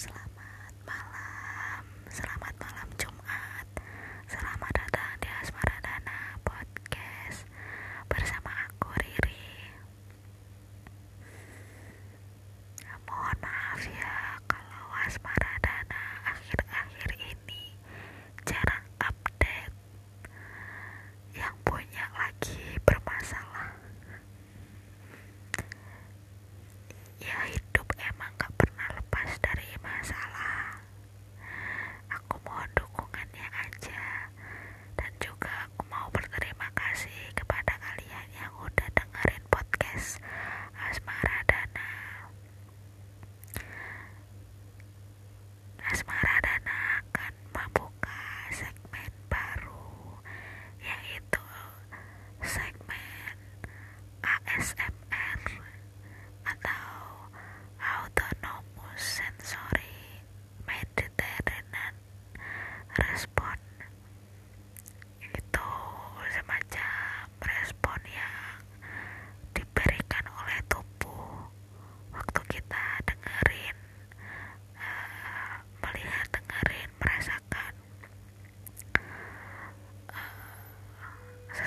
Selamat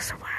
this away.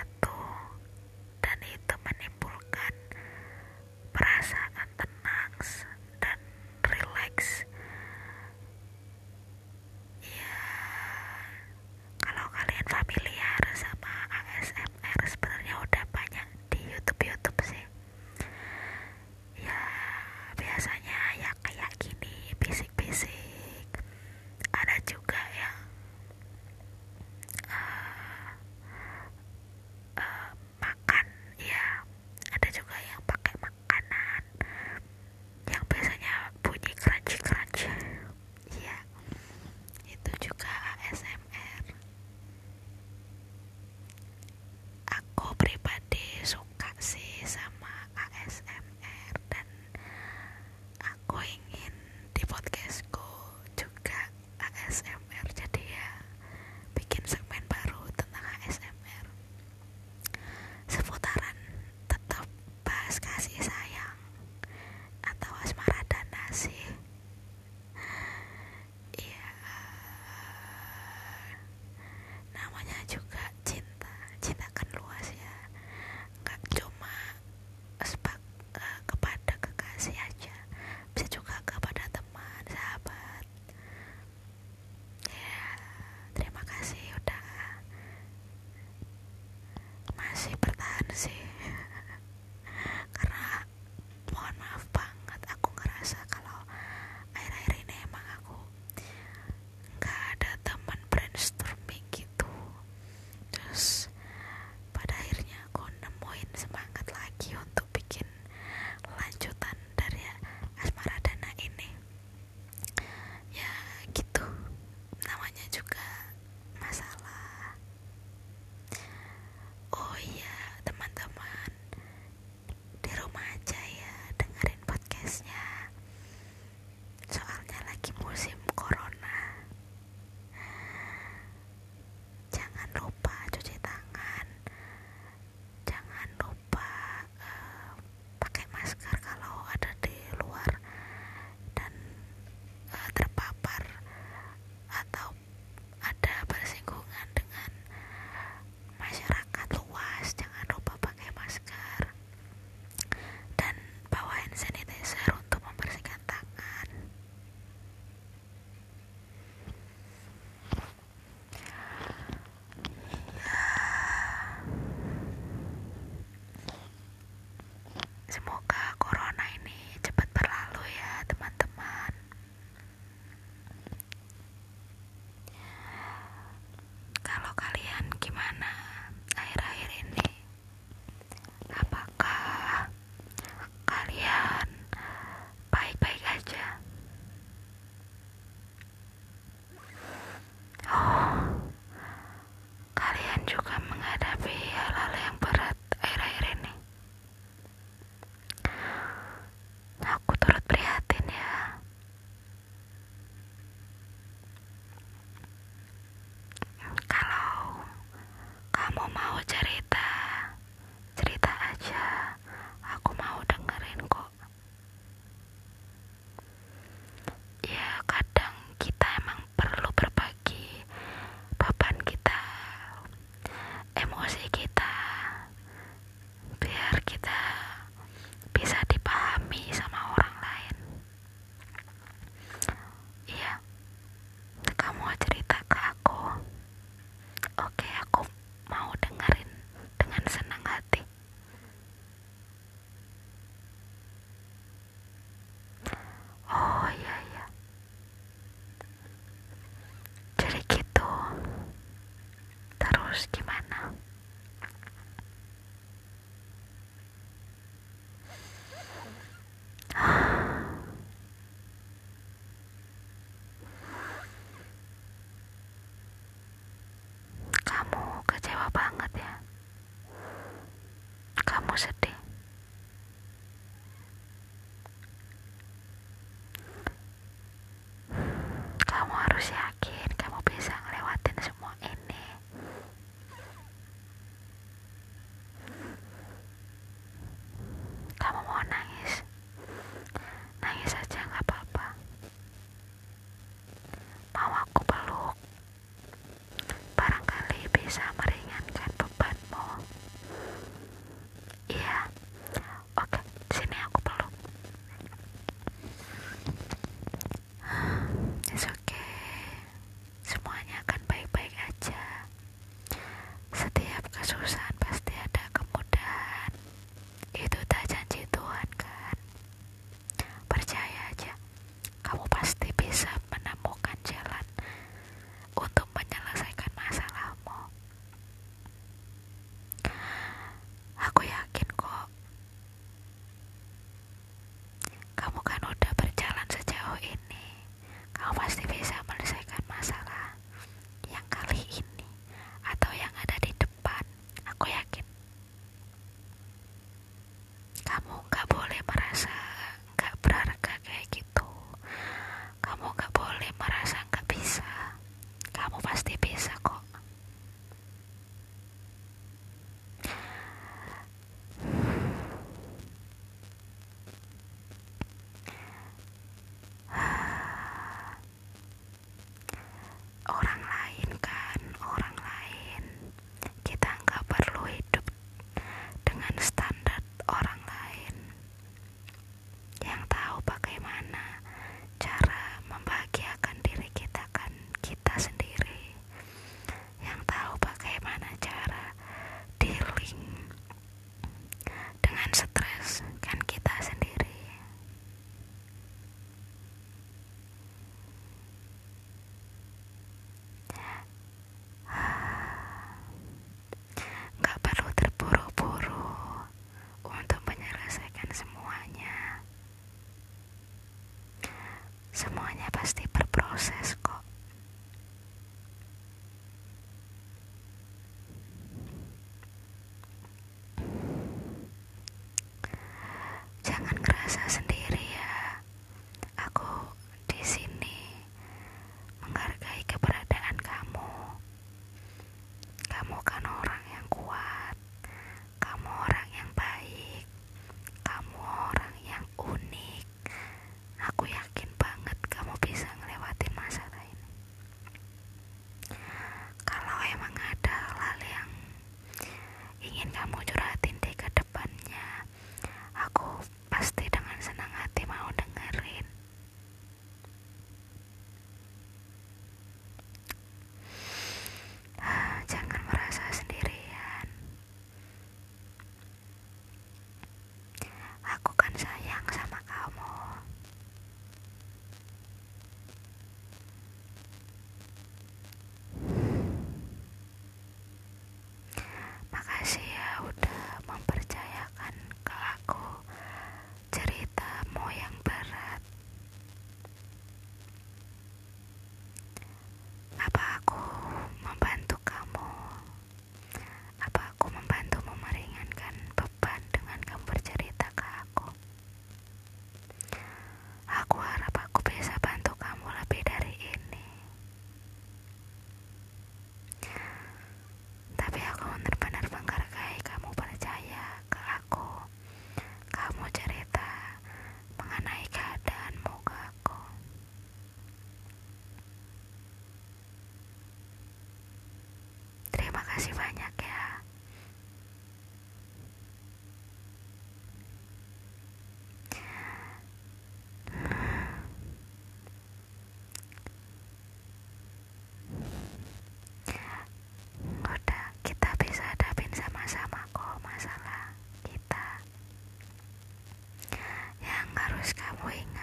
discuss. Тимока. по-русски. exercise. Masalah